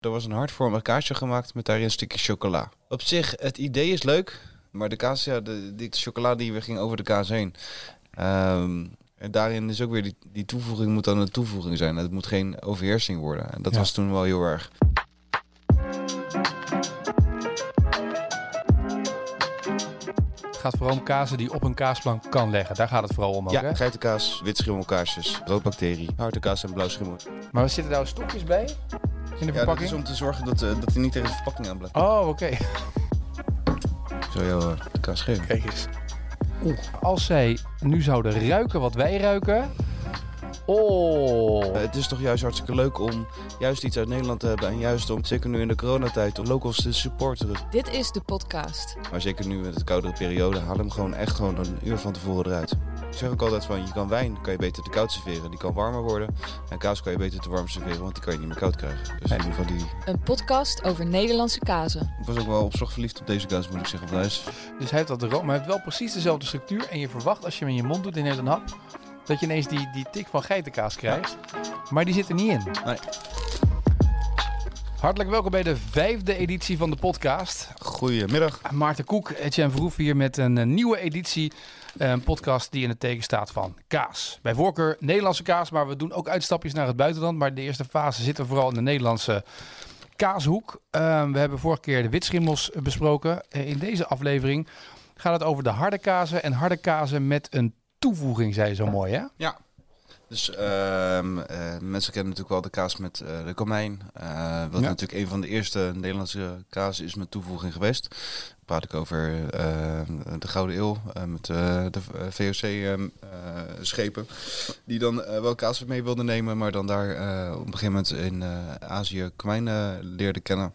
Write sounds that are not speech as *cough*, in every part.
Er was een hartvormig kaasje gemaakt met daarin een stukje chocola. Op zich, het idee is leuk, maar de kaas, ja, de, de chocola die we ging over de kaas heen. Ehm, en daarin is ook weer die, die toevoeging moet dan een toevoeging zijn. Het moet geen overheersing worden. En dat Ja. was toen wel heel erg. Het gaat vooral om kazen die op een kaasplank kan leggen. Daar gaat het vooral om ook, Ja, hè? geitenkaas, wit schimmelkaarsjes, roodbacterie, hartekaas en blauw schimmel. Maar zitten daar stokjes bij? In de Ja, dat is om te zorgen dat, eh, dat hij niet tegen de verpakking aan blijft. Oh, oké. Zal jou eh, de kaas geven. Kijk eens. Oeh. Als zij nu zouden ruiken wat wij ruiken... Oh. Eh, het is toch juist hartstikke leuk om juist iets uit Nederland te hebben. En juist om, zeker nu in de coronatijd, om locals te supporteren. Dit is de podcast. Maar zeker nu met de koudere periode, haal hem gewoon echt gewoon een uur van tevoren eruit. Ik zeg ook altijd van, je kan wijn kan je beter te koud serveren. Die kan warmer worden. En kaas kan je beter te warm serveren, want die kan je niet meer koud krijgen. Dus in ieder geval die... Een podcast over Nederlandse kazen. Ik was ook wel opslag verliefd op deze kaas, moet ik zeggen. Dus hij heeft dat room, maar hij heeft wel precies dezelfde structuur. En je verwacht als je hem in je mond doet en je neemt een hap... dat je ineens die, die tik van geitenkaas krijgt. Maar die zit er niet in. Nee. Hartelijk welkom bij de vijfde editie van de podcast. Goedemiddag. Maarten Koek, Etienne Verhoef hier met een eh, nieuwe editie. eh, Een podcast die in het teken staat van kaas. Bij voorkeur Nederlandse kaas, maar we doen ook uitstapjes naar het buitenland. Maar de eerste fase zitten vooral in de Nederlandse kaashoek. Eh, we hebben vorige keer de witschimmels besproken. Eh, in deze aflevering gaat het over de harde kazen. En harde kazen met een toevoeging, zei je zo mooi hè? Ja. Dus ehm, eh, mensen kennen natuurlijk wel de kaas met eh, de komijn. eh, wat Ja. natuurlijk een van de eerste Nederlandse kazen is met toevoeging geweest. Dan praat ik over de Gouden Eeuw met de VOC-schepen. die dan wel kaas mee wilden nemen, maar dan daar op een gegeven moment in Azië komijn leerden kennen.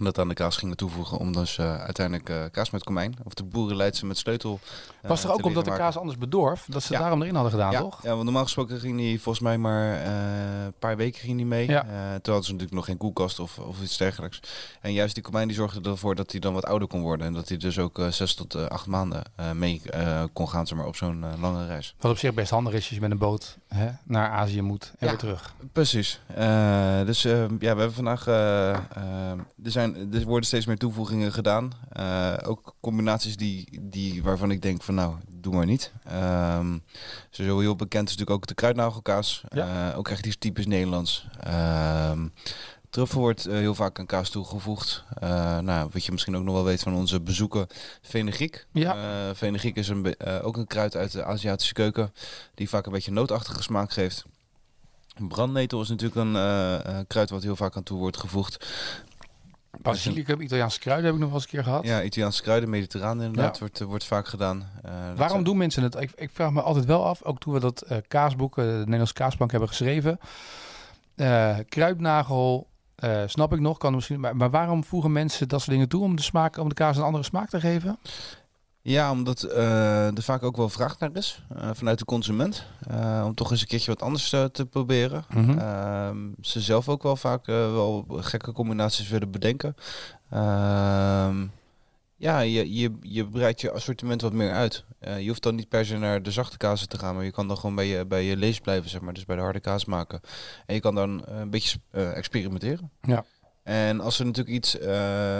En dat aan de kaas gingen toevoegen om dus eh, uiteindelijk eh, kaas met komijn, of de boerenleidse met sleutel. eh, Was er ook omdat de kaas anders bedorf, dat ze Ja. daarom erin hadden gedaan, ja, toch? Ja, want normaal gesproken ging die volgens mij maar een paar weken ging die mee. Ja. Toen hadden ze natuurlijk nog geen koelkast of, of iets dergelijks. En juist die komijn die zorgde ervoor dat hij dan wat ouder kon worden. En dat hij dus ook zes tot acht maanden mee kon gaan zeg maar, op zo'n lange reis. Wat op zich best handig is als je met een boot hè, naar Azië moet en Ja. weer terug. Precies. Eh, dus eh, ja, we hebben vandaag. eh, er, zijn, er worden steeds meer toevoegingen gedaan. Ook combinaties die, die, waarvan ik denk van nou, doe maar niet. Ehm sowieso heel bekend is natuurlijk ook de kruidnagelkaas. Ja. Ook echt iets typisch Nederlands. Ehm truffel wordt eh, heel vaak aan kaas toegevoegd. Eh, nou, wat je misschien ook nog wel weet van onze bezoeken, fenugreek. Ja. Eh, fenugreek is een, ook een kruid uit de Aziatische keuken, die vaak een beetje nootachtige smaak geeft. Brandnetel is natuurlijk een kruid wat heel vaak aan toe wordt gevoegd. Basilicum, Italiaanse kruiden heb ik nog wel eens een keer gehad. Ja, Italiaanse kruiden, mediterraan inderdaad, Ja. wordt, wordt vaak gedaan. Waarom zijn- doen mensen het? Ik, ik vraag me altijd wel af, ook toen we dat eh, kaasboek, eh, de Nederlandse kaasplank hebben geschreven. Kruidnagel, eh, snap ik nog, kan misschien, maar, maar waarom voegen mensen dat soort dingen toe om de, smaak, om de kaas een andere smaak te geven? Ja, omdat eh, er vaak ook wel vraag naar is eh, vanuit de consument. Om toch eens een keertje wat anders te proberen. Mhm. Ehm, ze zelf ook wel vaak wel gekke combinaties willen bedenken. Ehm, ja, je, je, je breidt je assortiment wat meer uit. Eh, je hoeft dan niet per se naar de zachte kazen te gaan, maar je kan dan gewoon bij je, bij je lees blijven, zeg maar. Dus bij de harde kaas maken. En je kan dan eh, een beetje eh, experimenteren. Ja. En als je natuurlijk iets,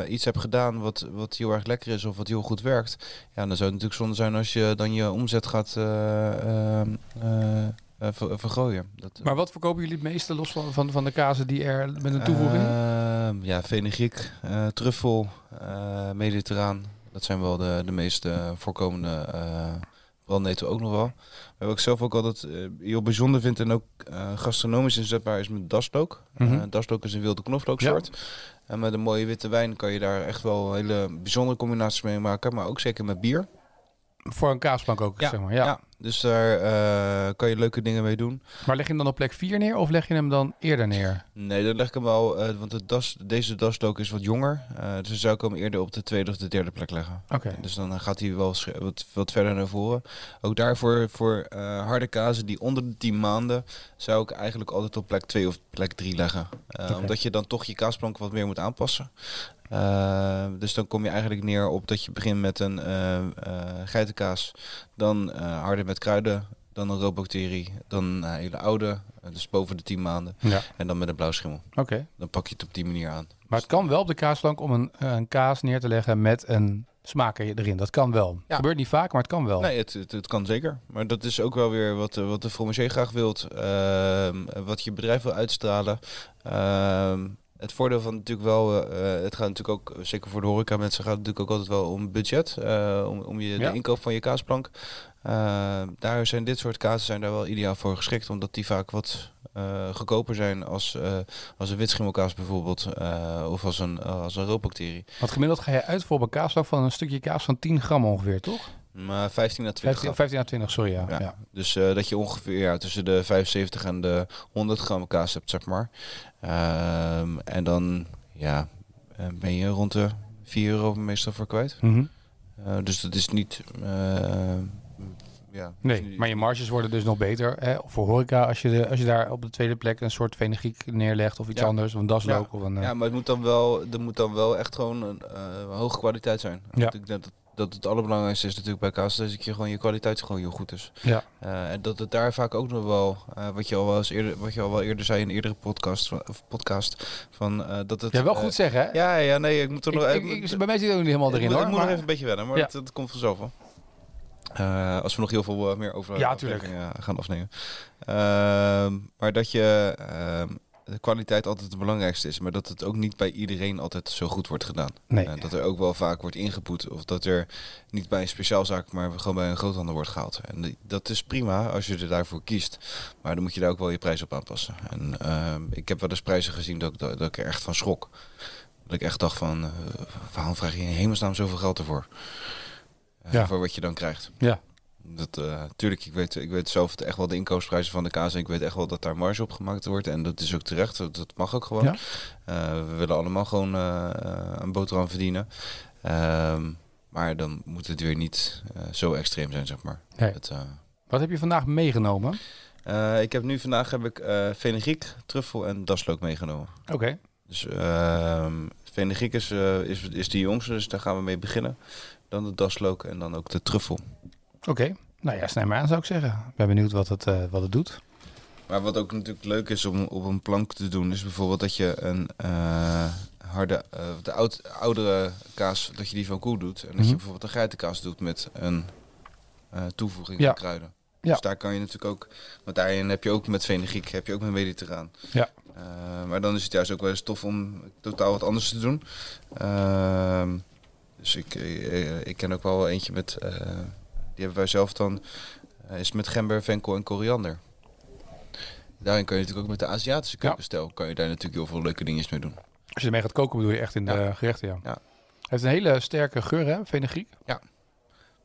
iets hebt gedaan wat, wat heel erg lekker is of wat heel goed werkt, ja, dan zou het natuurlijk zonde zijn als je dan je omzet gaat eh, eh, eh, ver- vergooien. Dat, Maar wat verkopen jullie het meeste los van, van, van de kazen die er met een toevoeging? Ehm, ja, fenugreek, eh, truffel, eh, mediterraan. Dat zijn wel de, de meest eh, voorkomende eh brandnetel ook nog wel. Maar wat ik zelf ook altijd eh, heel bijzonder vind en ook eh, gastronomisch inzetbaar is met daslook. Eh, daslook is een wilde knoflooksoort. En met een mooie witte wijn kan je daar echt wel hele bijzondere combinaties mee maken. Maar ook zeker met bier. Voor een kaasplank ook, zeg maar. Ja. Dus daar eh, kan je leuke dingen mee doen. Maar leg je hem dan op plek 4 neer of leg je hem dan eerder neer? Nee, dan leg ik hem wel, eh, want de das, deze daslook is wat jonger. Eh, dus dan zou ik hem eerder op de tweede of de derde plek leggen. Oké. Dus dan gaat hij wel wat, wat verder naar voren. Ook daarvoor voor harde kazen die onder de 10 maanden zou ik eigenlijk altijd op plek 2 of plek 3 leggen. Omdat je dan toch je kaasplank wat meer moet aanpassen. Eh, dus dan kom je eigenlijk neer op dat je begint met een eh, eh, geitenkaas, dan eh, harder met kruiden, dan een roodbacterie, dan een hele oude, dus boven de 10 maanden. Ja. En dan met een blauwschimmel. Oké. Dan pak je het op die manier aan. Maar het kan wel op de kaasplank om een, een kaas neer te leggen met een smaker erin. Dat kan wel. Ja. Gebeurt niet vaak, maar het kan wel. Nee, het, het, het kan zeker. Maar dat is ook wel weer wat, wat de fromager graag wilt. Ehm, wat je bedrijf wil uitstralen. Ehm, het voordeel van natuurlijk wel, eh, eh, het gaat natuurlijk ook, eh, zeker voor de horeca mensen, gaat het natuurlijk ook altijd wel om budget. om, om je, Ja. de inkoop van je kaasplank. Daar zijn dit soort kazen zijn daar wel ideaal voor geschikt. Omdat die vaak wat goedkoper zijn als, eh, als een witschimmelkaas bijvoorbeeld. of als een, als een roodbacterie. Want gemiddeld ga je uit voor een van een stukje kaas van 10 gram ongeveer, toch? Maar 15 à 20 15, gram. 15 à 20, sorry. Ja. Ja. Ja. Dus eh, dat je ongeveer ja, tussen de 75 en de 100 gram kaas hebt, zeg maar. Ehm, en dan ja, eh, ben je rond de 4 euro meestal voor kwijt. Mhm. Eh, dus dat is niet... eh, ja, Nee, maar je marges worden dus nog beter. Hè? Voor horeca, als je, de, als je daar op de tweede plek een soort fenegriek neerlegt of iets Ja. anders, of een daslook of een... eh, Ja, maar het moet dan wel, er moet dan wel echt gewoon een hoge kwaliteit zijn. Ja. Ik denk dat, dat het allerbelangrijkste is natuurlijk bij kaas, dat je gewoon je kwaliteit gewoon heel goed is. ja. Eh, en dat het daar vaak ook nog wel, eh, wat je al wel eens eerder, wat je al wel eerder zei in een eerdere podcast, van- of podcast van eh, dat het. ja, wel goed zeggen, hè? ja, ja, nee, ik moet er nog. ik- ik- bij mij zit het ook niet helemaal erin, hoor. Ik moet nog maar- even een beetje wennen, maar Ja. dat, dat komt vanzelf wel. Als we nog heel veel meer over Ja, gaan afnemen. Ehm, maar dat je ehm, de kwaliteit altijd het belangrijkste is, maar dat het ook niet bij iedereen altijd zo goed wordt gedaan. Nee. Eh, dat er ook wel vaak wordt ingepoet. Of dat er niet bij een speciaalzaak, maar gewoon bij een groothandel wordt gehaald. En die- dat is prima als je er daarvoor kiest. Maar dan moet je daar ook wel je prijs op aanpassen. En ehm, ik heb wel eens prijzen gezien dat, ik- dat, dat ik er echt van schrok. Dat ik echt dacht van, eh, waarom vraag je in hemelsnaam zoveel geld ervoor? Eh, Ja. Voor wat je dan krijgt. Ja. Dat, eh, tuurlijk, ik weet, ik weet zelf echt wel de inkoopsprijzen van de kaas. En ik weet echt wel dat daar marge op gemaakt wordt. En dat is ook terecht. Dat, dat mag ook gewoon. Ja. Eh, we willen allemaal gewoon eh, een boterham verdienen. Ehm, maar dan moet het weer niet zo extreem zijn, zeg maar. Nee. Het, Wat heb je vandaag meegenomen? ik heb nu vandaag heb ik fenugreek, truffel en daslook meegenomen. Oké. Dus ehm fenugreek is, is, is de jongste, dus daar gaan we mee beginnen. Dan de daslook en dan ook de truffel. Oké. Nou ja, snij maar aan zou ik zeggen. Ik ben benieuwd wat het, eh, wat het doet. Maar wat ook natuurlijk leuk is om op een plank te doen, is bijvoorbeeld dat je een eh, harde, eh, de oud, oudere kaas, dat je die van koe doet. En dat Mhm. je bijvoorbeeld een geitenkaas doet met een toevoeging Ja. van kruiden. Ja. Dus daar kan je natuurlijk ook, want daarin heb je ook met fenugreek, heb je ook met mediterraan. Ja. Maar dan is het juist ook wel eens tof om totaal wat anders te doen. Ehm, dus ik, eh, ik ken ook wel eentje met, hebben wij zelf dan, eh, is met gember, venkel en koriander. Daarin kan je natuurlijk ook met de Aziatische Ja. keukenstijl, kan je daar natuurlijk heel veel leuke dingetjes mee doen. Als je ermee gaat koken bedoel je echt in de Ja. gerechten, ja. Ja. heeft een hele sterke geur, hè? Fenugreek.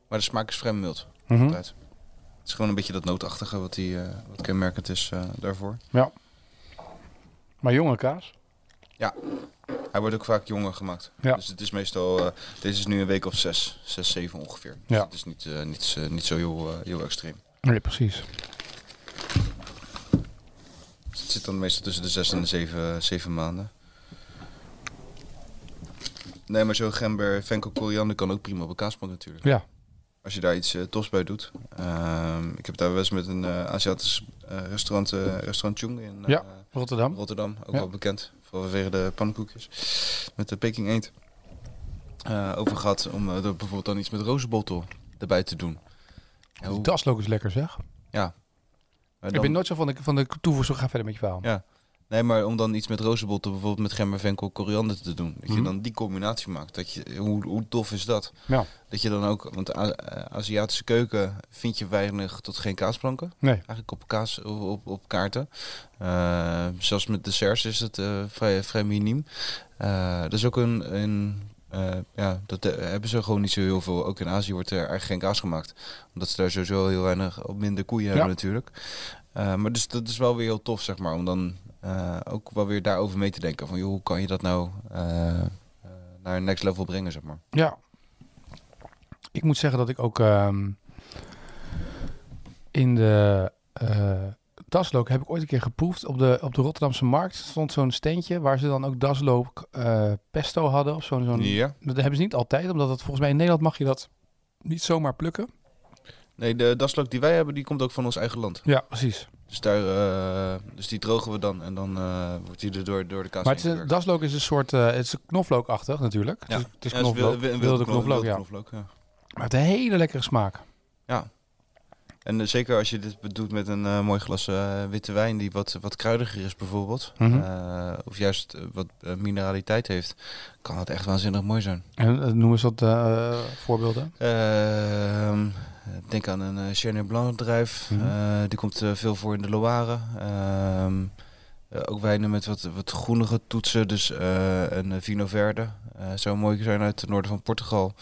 Maar de smaak is vrij mild. Altijd. Het is gewoon een beetje dat nootachtige wat, die, eh, wat kenmerkend is eh, daarvoor. Maar jonge kaas. Hij wordt ook vaak jonger gemaakt. Ja. Dus het is meestal, eh, deze is nu een week of zes, zes, zeven ongeveer. Dus Ja. het is niet, eh, niet, eh, niet zo heel, heel extreem. Nee, precies. Dus het zit dan meestal tussen de zes en de zeven, zeven maanden. Nee, maar zo'n gember, venkel, koriander kan ook prima op een kaasplank natuurlijk. Ja. Als je daar iets eh, tofs bij doet. Ehm, ik heb daar wel eens met een eh, Aziatisch restaurant, restaurant Chung in Ja. Rotterdam. Rotterdam, ook Ja. wel bekend. Vanwege de pannenkoekjes. Met de Peking eend. eh, over gehad om eh, er bijvoorbeeld dan iets met rozenbottel erbij te doen. Ja, hoe- Daslook is lekker, zeg. Ik dan- ben nooit zo van de, van de toevoeging. Ga verder met je verhaal. Ja. Nee, maar om dan iets met rozenbotten, bijvoorbeeld met gember, venkel, koriander te doen. Dat je Mhm. dan die combinatie maakt. Dat je, hoe, hoe tof is dat? Ja. Dat je dan ook, want A- eh, Aziatische keuken vind je weinig tot geen kaasplanken. Nee. Eigenlijk op kaas, op, op, op kaarten. Eh, zelfs met desserts is het eh, vrij, vrij miniem. Dat is ook een, een ja, dat hebben ze gewoon niet zo heel veel. Ook in Azië wordt er eigenlijk geen kaas gemaakt. Omdat ze daar sowieso heel weinig, op minder koeien hebben natuurlijk. Maar dus dat is wel weer heel tof, zeg maar, om dan eh, ook wel weer daarover mee te denken. Van, joh, hoe kan je dat nou eh, naar een next level brengen, zeg maar. Ja. Ik moet zeggen dat ik ook ehm, in de eh daslook heb ik ooit een keer geproefd op de, op de Rotterdamse markt. stond zo'n steentje waar ze dan ook daslook eh, pesto hadden. Of zo'n, zo'n, Ja. Dat hebben ze niet altijd, omdat het volgens mij in Nederland mag je dat niet zomaar plukken. Nee, de daslook die wij hebben, die komt ook van ons eigen land. Ja, precies. Dus, daar, eh, dus die drogen we dan en dan eh, wordt die er door, door de kaas Maar het is, daslook is een soort, eh, het is knoflookachtig natuurlijk. Ja. Het is, het is Ja, knoflook, wil- wil- wilde knoflook, knoflook, wilde ja. knoflook, ja. Maar het heeft een hele lekkere smaak. En eh, zeker als je dit doet met een mooi glas witte wijn die wat, wat kruidiger is bijvoorbeeld. Mhm. of juist wat mineraliteit heeft, kan het echt waanzinnig mooi zijn. En noem eens wat voorbeelden. Ehm, denk aan een uh, Chenin Blanc druif. Mhm. Eh, die komt eh, veel voor in de Loire. Ehm, eh, ook wijnen met wat, wat groenige toetsen. Dus eh, een eh, Vino Verde. eh, zou mooi zijn uit het noorden van Portugal.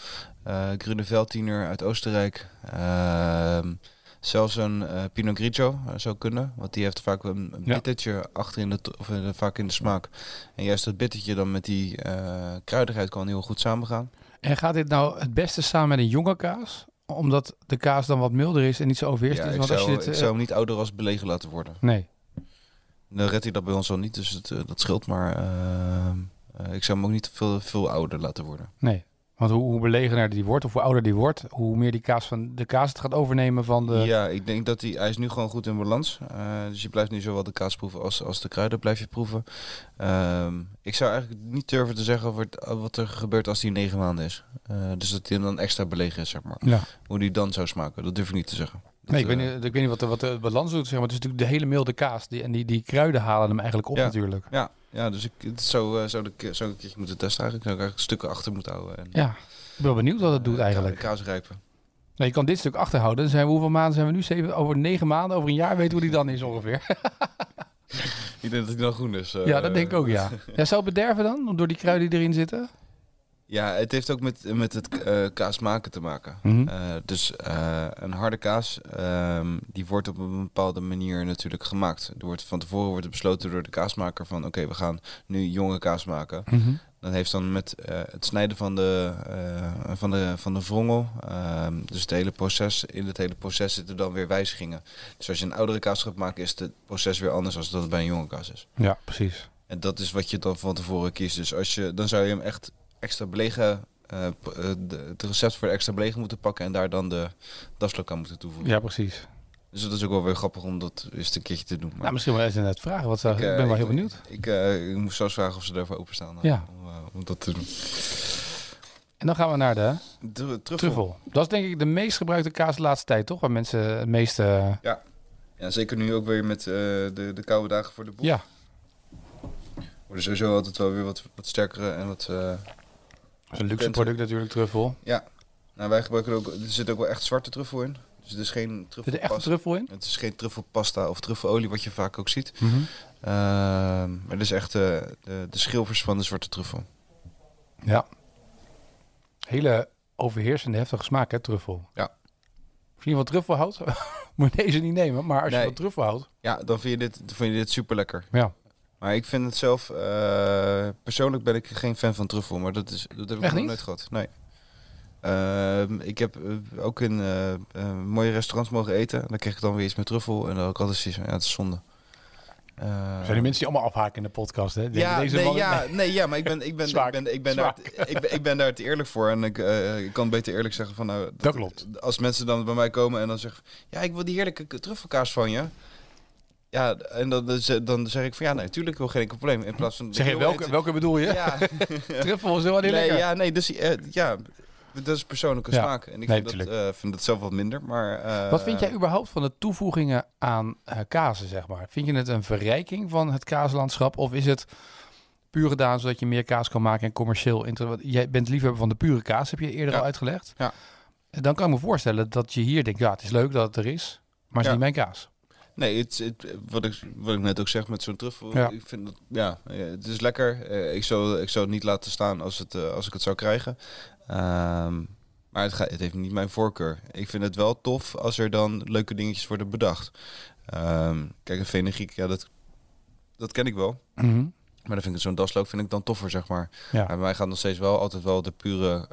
Eh Grüne Veltliner uit Oostenrijk. Ehm, zelfs een eh, Pinot Grigio eh, zou kunnen. Want die heeft vaak een, een Ja. bittertje achter in de, of, eh, vaak in de smaak. En juist dat bittertje dan met die eh, kruidigheid kan heel goed samengaan. En gaat dit nou het beste samen met een jonge kaas? Omdat de kaas dan wat milder is en niet zo overheerst Ja, is? ik, Want als zou, je dit, ik eh, zou hem niet ouder als belegen laten worden. Nee. Dan redt hij dat bij ons al niet, dus het, eh, dat scheelt. Maar eh, ik zou hem ook niet veel, veel ouder laten worden. Nee. Want hoe, hoe belegener die wordt, of hoe ouder die wordt, hoe meer die kaas van de kaas het gaat overnemen van de. Ja, ik denk dat hij, hij is nu gewoon goed in balans. Eh, dus je blijft nu zowel de kaas proeven als, als de kruiden blijf je proeven. Ehm, ik zou eigenlijk niet durven te zeggen over het- wat er gebeurt als hij negen maanden is. Eh, dus dat hij dan extra belegen is, zeg maar. Ja. Hoe die dan zou smaken, dat durf ik niet te zeggen. Nee, ik weet, eh, niet, ik weet niet wat de, wat de balans doet, zeg maar. Het is natuurlijk de hele milde kaas. Die, en die, die kruiden halen hem eigenlijk op Ja. natuurlijk. Ja, ja, dus ik het zou, eh, zou, ik, zou ik een keertje moeten testen eigenlijk. Zou ik eigenlijk stukken achter moeten houden. En, Ja. Ik ben wel benieuwd wat het doet eh, eigenlijk. Kaas rijpen. Nou, je kan dit stuk achterhouden. Dan zijn we, hoeveel maanden zijn we nu? Zeven, over negen maanden, over een jaar weten we hoe die dan is ongeveer. *laughs* Ik denk dat hij dan groen is. eh. ja, dat denk ik ook, ja. *laughs* ja. Zou het bederven dan, door die kruiden die erin zitten? Ja, het heeft ook met, met het eh, kaas maken te maken. Mhm. Eh, dus eh, een harde kaas, ehm, die wordt op een bepaalde manier natuurlijk gemaakt. Er wordt, van tevoren wordt het besloten door de kaasmaker van... oké, we gaan nu jonge kaas maken. Mhm. Dan heeft dan met het snijden van de, van de, van de wrongel... ehm, dus het hele proces, in het hele proces zitten dan weer wijzigingen. Dus als je een oudere kaas gaat maken, is het proces weer anders... dan dat het bij een jonge kaas is. Ja, precies. En dat is wat je dan van tevoren kiest. Dus als je, dan zou je hem echt extra belegen, de, het recept voor de extra belegen moeten pakken en daar dan de daslook aan moeten toevoegen. Ja, precies. Dus dat is ook wel weer grappig om dat eens een keertje te doen. Maar Nou, misschien wel eens net vragen. Wat zou, ik, eh, ben wel heel benieuwd. Ik, ik moest zelfs vragen of ze ervoor openstaan. Ja. Om, om dat te doen. En dan gaan we naar de Tru- truffel. truffel. Dat is denk ik de meest gebruikte kaas de laatste tijd, toch? Waar mensen het meeste... Ja, zeker nu ook weer met de, de koude dagen voor de boel. Ja, Worden sowieso altijd wel weer wat, wat sterkere en wat... is een luxe product natuurlijk, truffel. nou, wij gebruiken ook... Er zit ook wel echt zwarte truffel in. Dus het is geen Er zit echt truffelpasta. truffel in? Het is geen truffelpasta of truffelolie wat je vaak ook ziet. Mhm. Ehm, maar dit is echt eh, de, de schilfers van de zwarte truffel. Ja. Hele overheersende, heftige smaak, hè, truffel. Ja. Als je van truffel houdt, *laughs* moet je deze niet nemen. Maar als je van truffel houdt... Ja, dan vind je dit, vind je dit super lekker. Ja. Maar ik vind het zelf, eh, persoonlijk ben ik geen fan van truffel, maar dat, is, dat heb ik nog nooit gehad. Nee. Ehm, ik heb eh, ook in eh, mooie restaurants mogen eten. En dan kreeg ik dan weer iets met truffel. En dan ik altijd zoiets ja, het is zonde. Eh, zijn die mensen die allemaal afhaken in de podcast, hè? Die ja, nee, ja, nee, ja, maar ik ben, ik ben, ik ben, ik ben, daar, ik, ben, ik ben daar te eerlijk voor. En ik, ik kan beter eerlijk zeggen van nou... Dat klopt. Als mensen dan bij mij komen en dan zeggen... Ja, ik wil die heerlijke truffelkaas van je. Ja, en dan, dan zeg- ik van ja, nee, natuurlijk wil geen probleem. In plaats van... Zeg je, welke, welke bedoel je? Ja, *laughs* Truffel is heel niet nee, lekker. ja, nee, dus eh, ja, dat is persoonlijke Ja. smaak. En ik Nee, vind, dat, eh, vind dat zelf wat minder, maar... eh, Wat vind jij überhaupt van de toevoegingen aan kazen, zeg maar? Vind je het een verrijking van het kaaslandschap? Of is het puur gedaan zodat je meer kaas kan maken en commercieel... Jij bent liefhebber van de pure kaas, heb je eerder Ja. al uitgelegd. Ja. Dan kan ik me voorstellen dat je hier denkt... ja, het is leuk dat het er is, maar het is niet mijn kaas. Nee, het, het, wat, ik, wat ik net ook zeg met zo'n truffel, Ja. ik vind dat, ja, eh, het is lekker. Eh, ik, zou, ik zou het niet laten staan als, het, eh, als ik het zou krijgen. Ehm, maar het, gaat, het heeft niet mijn voorkeur. Ik vind het wel tof als er dan leuke dingetjes worden bedacht. Ehm, kijk, een fenugreek, ja, dat, dat ken ik wel. Mhm. Maar dan vind ik zo'n daslook vind ik dan toffer, zeg maar. Ja. Bij mij gaat nog steeds wel altijd wel de pure,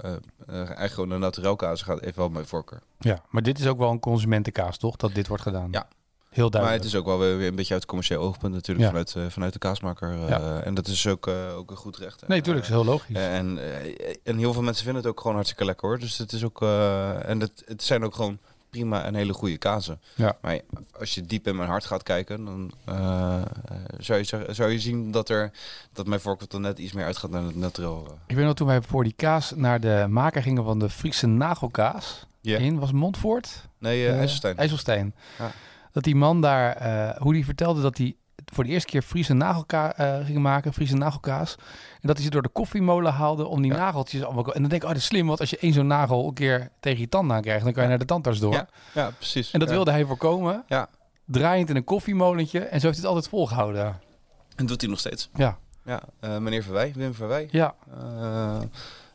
eigenlijk gewoon de naturel kaas gaat even wel mijn voorkeur. ja, maar dit is ook wel een consumentenkaas, toch? Dat dit wordt gedaan. Ja. Heel Maar duidelijk. het is ook wel weer, een beetje uit het commercieel oogpunt natuurlijk Ja. vanuit, eh, vanuit de kaasmaker. eh, Ja. En dat is ook, eh, ook een goed recht. Nee, tuurlijk, is heel logisch. En, en heel veel mensen vinden het ook gewoon hartstikke lekker hoor. Dus het is ook. en het, het zijn ook gewoon prima en hele goede kazen. Ja. Maar als je diep in mijn hart gaat kijken, dan zou, je, zou je zien dat, er, dat mijn voorkeur net iets meer uitgaat naar het naturel. Ik weet nog toen wij voor die kaas naar de maker gingen van de Friese nagelkaas. Ja. In was Montfort? Nee, uh, IJsselstein. IJsselstein. Ja. Dat die man daar, eh, hoe die vertelde dat hij voor de eerste keer Friese nagelkaas ging maken, Friese nagelkaas. En dat hij ze door de koffiemolen haalde om die Ja. nageltjes allemaal... En dan denk ik, oh, dat is slim, want als je één zo'n nagel een keer tegen je tand aan krijgt, dan kan je Ja. naar de tandarts door. Ja, Ja, precies. En dat Ja. wilde hij voorkomen. Ja. Draaiend in een koffiemolentje. En zo heeft hij het altijd volgehouden. En doet hij nog steeds. Ja, Ja, eh, meneer Verwij, Wim Verwij. ja, Eh,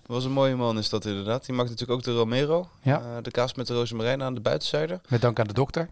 was een mooie man is dat inderdaad. Die maakt natuurlijk ook de Romero. Ja. Eh, de kaas met de rozemarijn aan de buitenzijde. met dank aan de dokter.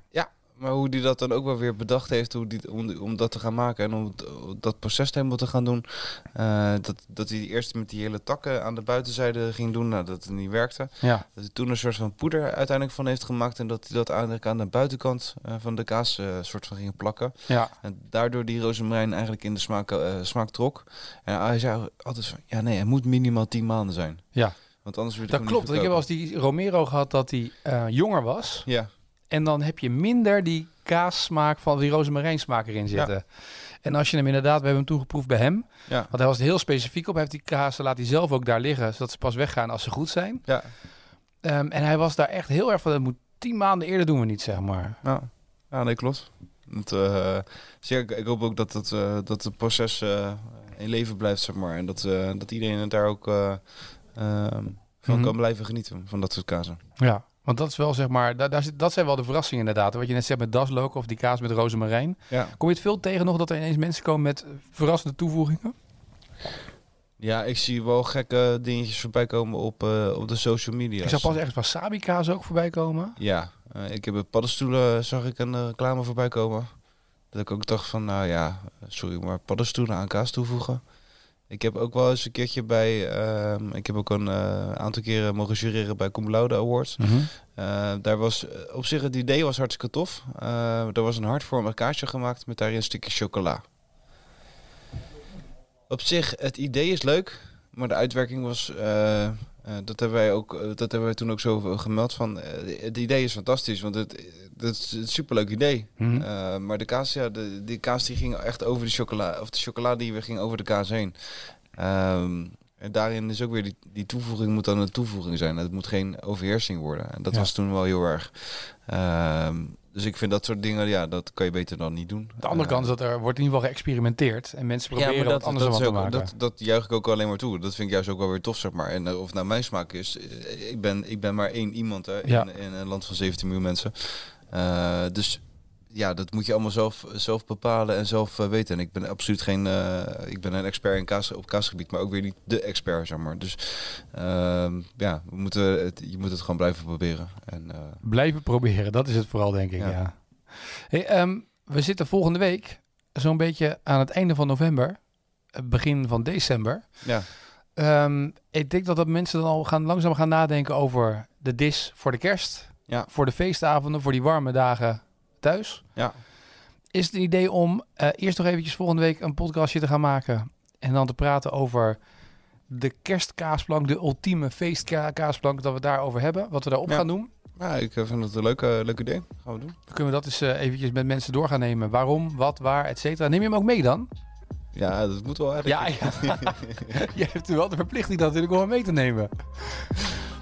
Maar hoe die dat dan ook wel weer bedacht heeft hoe die, om, om dat te gaan maken en om dat proces helemaal te gaan doen. Eh, dat, dat hij eerst met die hele takken aan de buitenzijde ging doen, nou, dat het niet werkte. Ja, Dat hij toen een soort van poeder uiteindelijk van heeft gemaakt en dat hij dat eigenlijk aan de buitenkant eh, van de kaas eh, soort van ging plakken. ja. En daardoor die rozemarijn eigenlijk in de smaak, smaak trok. En hij zei altijd van, ja nee, het moet minimaal 10 maanden zijn. Ja. Want anders wordt Dat klopt. Ik heb eens die Romero gehad dat hij jonger was. Ja, En dan heb je minder die kaassmaak van die rozemarijnsmaak erin zitten. En als je hem inderdaad, we hebben hem toegeproefd bij hem. ja, Want hij was heel specifiek op. Hij heeft die kaas, laat hij zelf ook daar liggen. Zodat ze pas weggaan als ze goed zijn. ja. Ehm, en hij was daar echt heel erg van, dat moet tien maanden eerder doen we niet, zeg maar. Ja, ja nee, klopt. Het, eh, dus ja, ik, ik hoop ook dat het, eh, dat het proces eh, in leven blijft, zeg maar. En dat, dat iedereen het daar ook eh, ehm, van Mhm. kan blijven genieten, van dat soort kazen. Ja, want dat is wel, zeg maar, daar, daar zit, dat zijn wel de verrassingen inderdaad. Wat je net zegt met daslook of die kaas met rozemarijn. Ja. Kom je het veel tegen nog dat er ineens mensen komen met verrassende toevoegingen? ja, ik zie wel gekke dingetjes voorbij komen op, eh, op de social media. Ik zag pas ergens wasabi kaas ook voorbij komen. Ja, eh, ik heb paddenstoelen, zag ik een eh, reclame voorbij komen. Dat ik ook dacht van, nou ja, sorry, maar paddenstoelen aan kaas toevoegen. Ik heb ook wel eens een keertje bij, ehm, ik heb ook een eh, aantal keren mogen jureren bij Cum Laude Awards. Eh, daar was eh, op zich het idee was hartstikke tof. Er was een hartvormig kaasje gemaakt met daarin een stukje chocola. Op zich, het idee is leuk, maar de uitwerking was. Eh, dat, hebben wij ook, eh, dat hebben wij toen ook zo gemeld van. eh, het idee is fantastisch, want het, het is een superleuk idee. Mhm. Maar de kaas, ja, de, die kaas die ging echt over de chocola, of de chocola die weer ging over de kaas heen. Ehm, en daarin is ook weer die, die toevoeging moet dan een toevoeging zijn. Het moet geen overheersing worden. En dat Ja. was toen wel heel erg. Ehm, dus ik vind dat soort dingen, ja, dat kan je beter dan niet doen. De andere Eh, kant is dat er wordt in ieder geval geëxperimenteerd. En mensen proberen dat, wat anders dat, te ook, maken. dat, dat juich ik ook alleen maar toe. Dat vind ik juist ook wel weer tof, zeg maar. En eh, of het nou mijn smaak is, eh, ik ben, ik ben maar één iemand hè, Ja. in, in een land van 17 miljoen mensen. Eh, dus ja, dat moet je allemaal zelf, zelf bepalen en zelf eh, weten. En ik ben absoluut geen, eh, ik ben een expert in kaas, op kaasgebied, maar ook weer niet de expert, zeg maar. Dus ehm, ja, we moeten het, je moet het gewoon blijven proberen. En, eh, Blijven proberen, dat is het vooral, denk ik. Ja. Ja. Hey, ehm, we zitten volgende week zo'n beetje aan het einde van november, begin van december. ja, Ehm, ik denk dat, dat mensen dan al gaan, langzaam gaan nadenken over de dis voor de kerst. Ja. Voor de feestavonden, voor die warme dagen thuis. ja. Is het een idee om eh, eerst nog eventjes volgende week een podcastje te gaan maken. En dan te praten over de kerstkaasplank, de ultieme feestkaasplank, dat we daarover hebben. Wat we daarop Ja. gaan doen. ja, ik eh, vind het een leuke, leuk idee. Gaan we doen. Dan kunnen we dat eens eh, eventjes met mensen door gaan nemen. Waarom, wat, waar, et cetera. Neem je hem ook mee dan? Ja, dat moet wel eigenlijk. Ja, ja. *laughs* je hebt wel de verplichting dat natuurlijk om hem mee te nemen.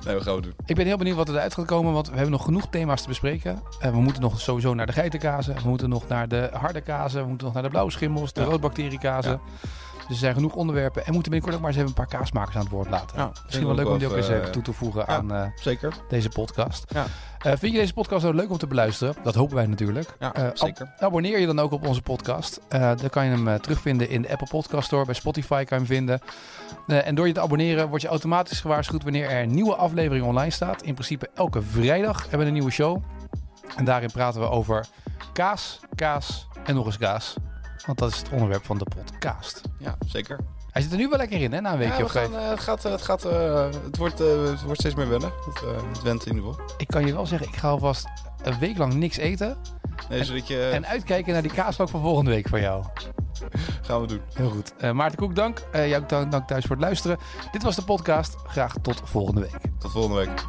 Nee, we gaan we doen. Ik ben heel benieuwd wat eruit gaat komen, want we hebben nog genoeg thema's te bespreken. Eh, we moeten nog sowieso naar de geitenkazen, we moeten nog naar de harde kazen, we moeten nog naar de blauwe schimmels, de roodbacteriekazen. Dus er zijn genoeg onderwerpen. En moeten binnenkort ook maar eens even een paar kaasmakers aan het woord laten. Ja, Misschien wel leuk om die ook eens even, even toe te voegen ja. aan eh, Zeker. deze podcast. Ja. Eh, vind je deze podcast ook leuk om te beluisteren? Dat hopen wij natuurlijk. Eh, ab- abonneer je dan ook op onze podcast. Eh, dan kan je hem eh, terugvinden in de Apple Podcast Store. Bij Spotify kan je hem vinden. Eh, en door je te abonneren word je automatisch gewaarschuwd wanneer er een nieuwe aflevering online staat. In principe elke vrijdag hebben we een nieuwe show. En daarin praten we over kaas, kaas en nog eens kaas. Want dat is het onderwerp van de podcast. Ja, zeker. Hij zit er nu wel lekker in, hè, na een weekje ja, of gaan, eh, het gaat, het, gaat eh, het, wordt, eh, het wordt steeds meer wennen. Het, eh, het went in ieder geval. Ik kan je wel zeggen, ik ga alvast een week lang niks eten. Nee, zodat je, En uitkijken naar die kaasvlak van volgende week van jou. *laughs* gaan we doen. Heel goed. Eh, Maarten Koek, dank. Eh jou dank, dank thuis voor het luisteren. Dit was de podcast. Graag tot volgende week. Tot volgende week.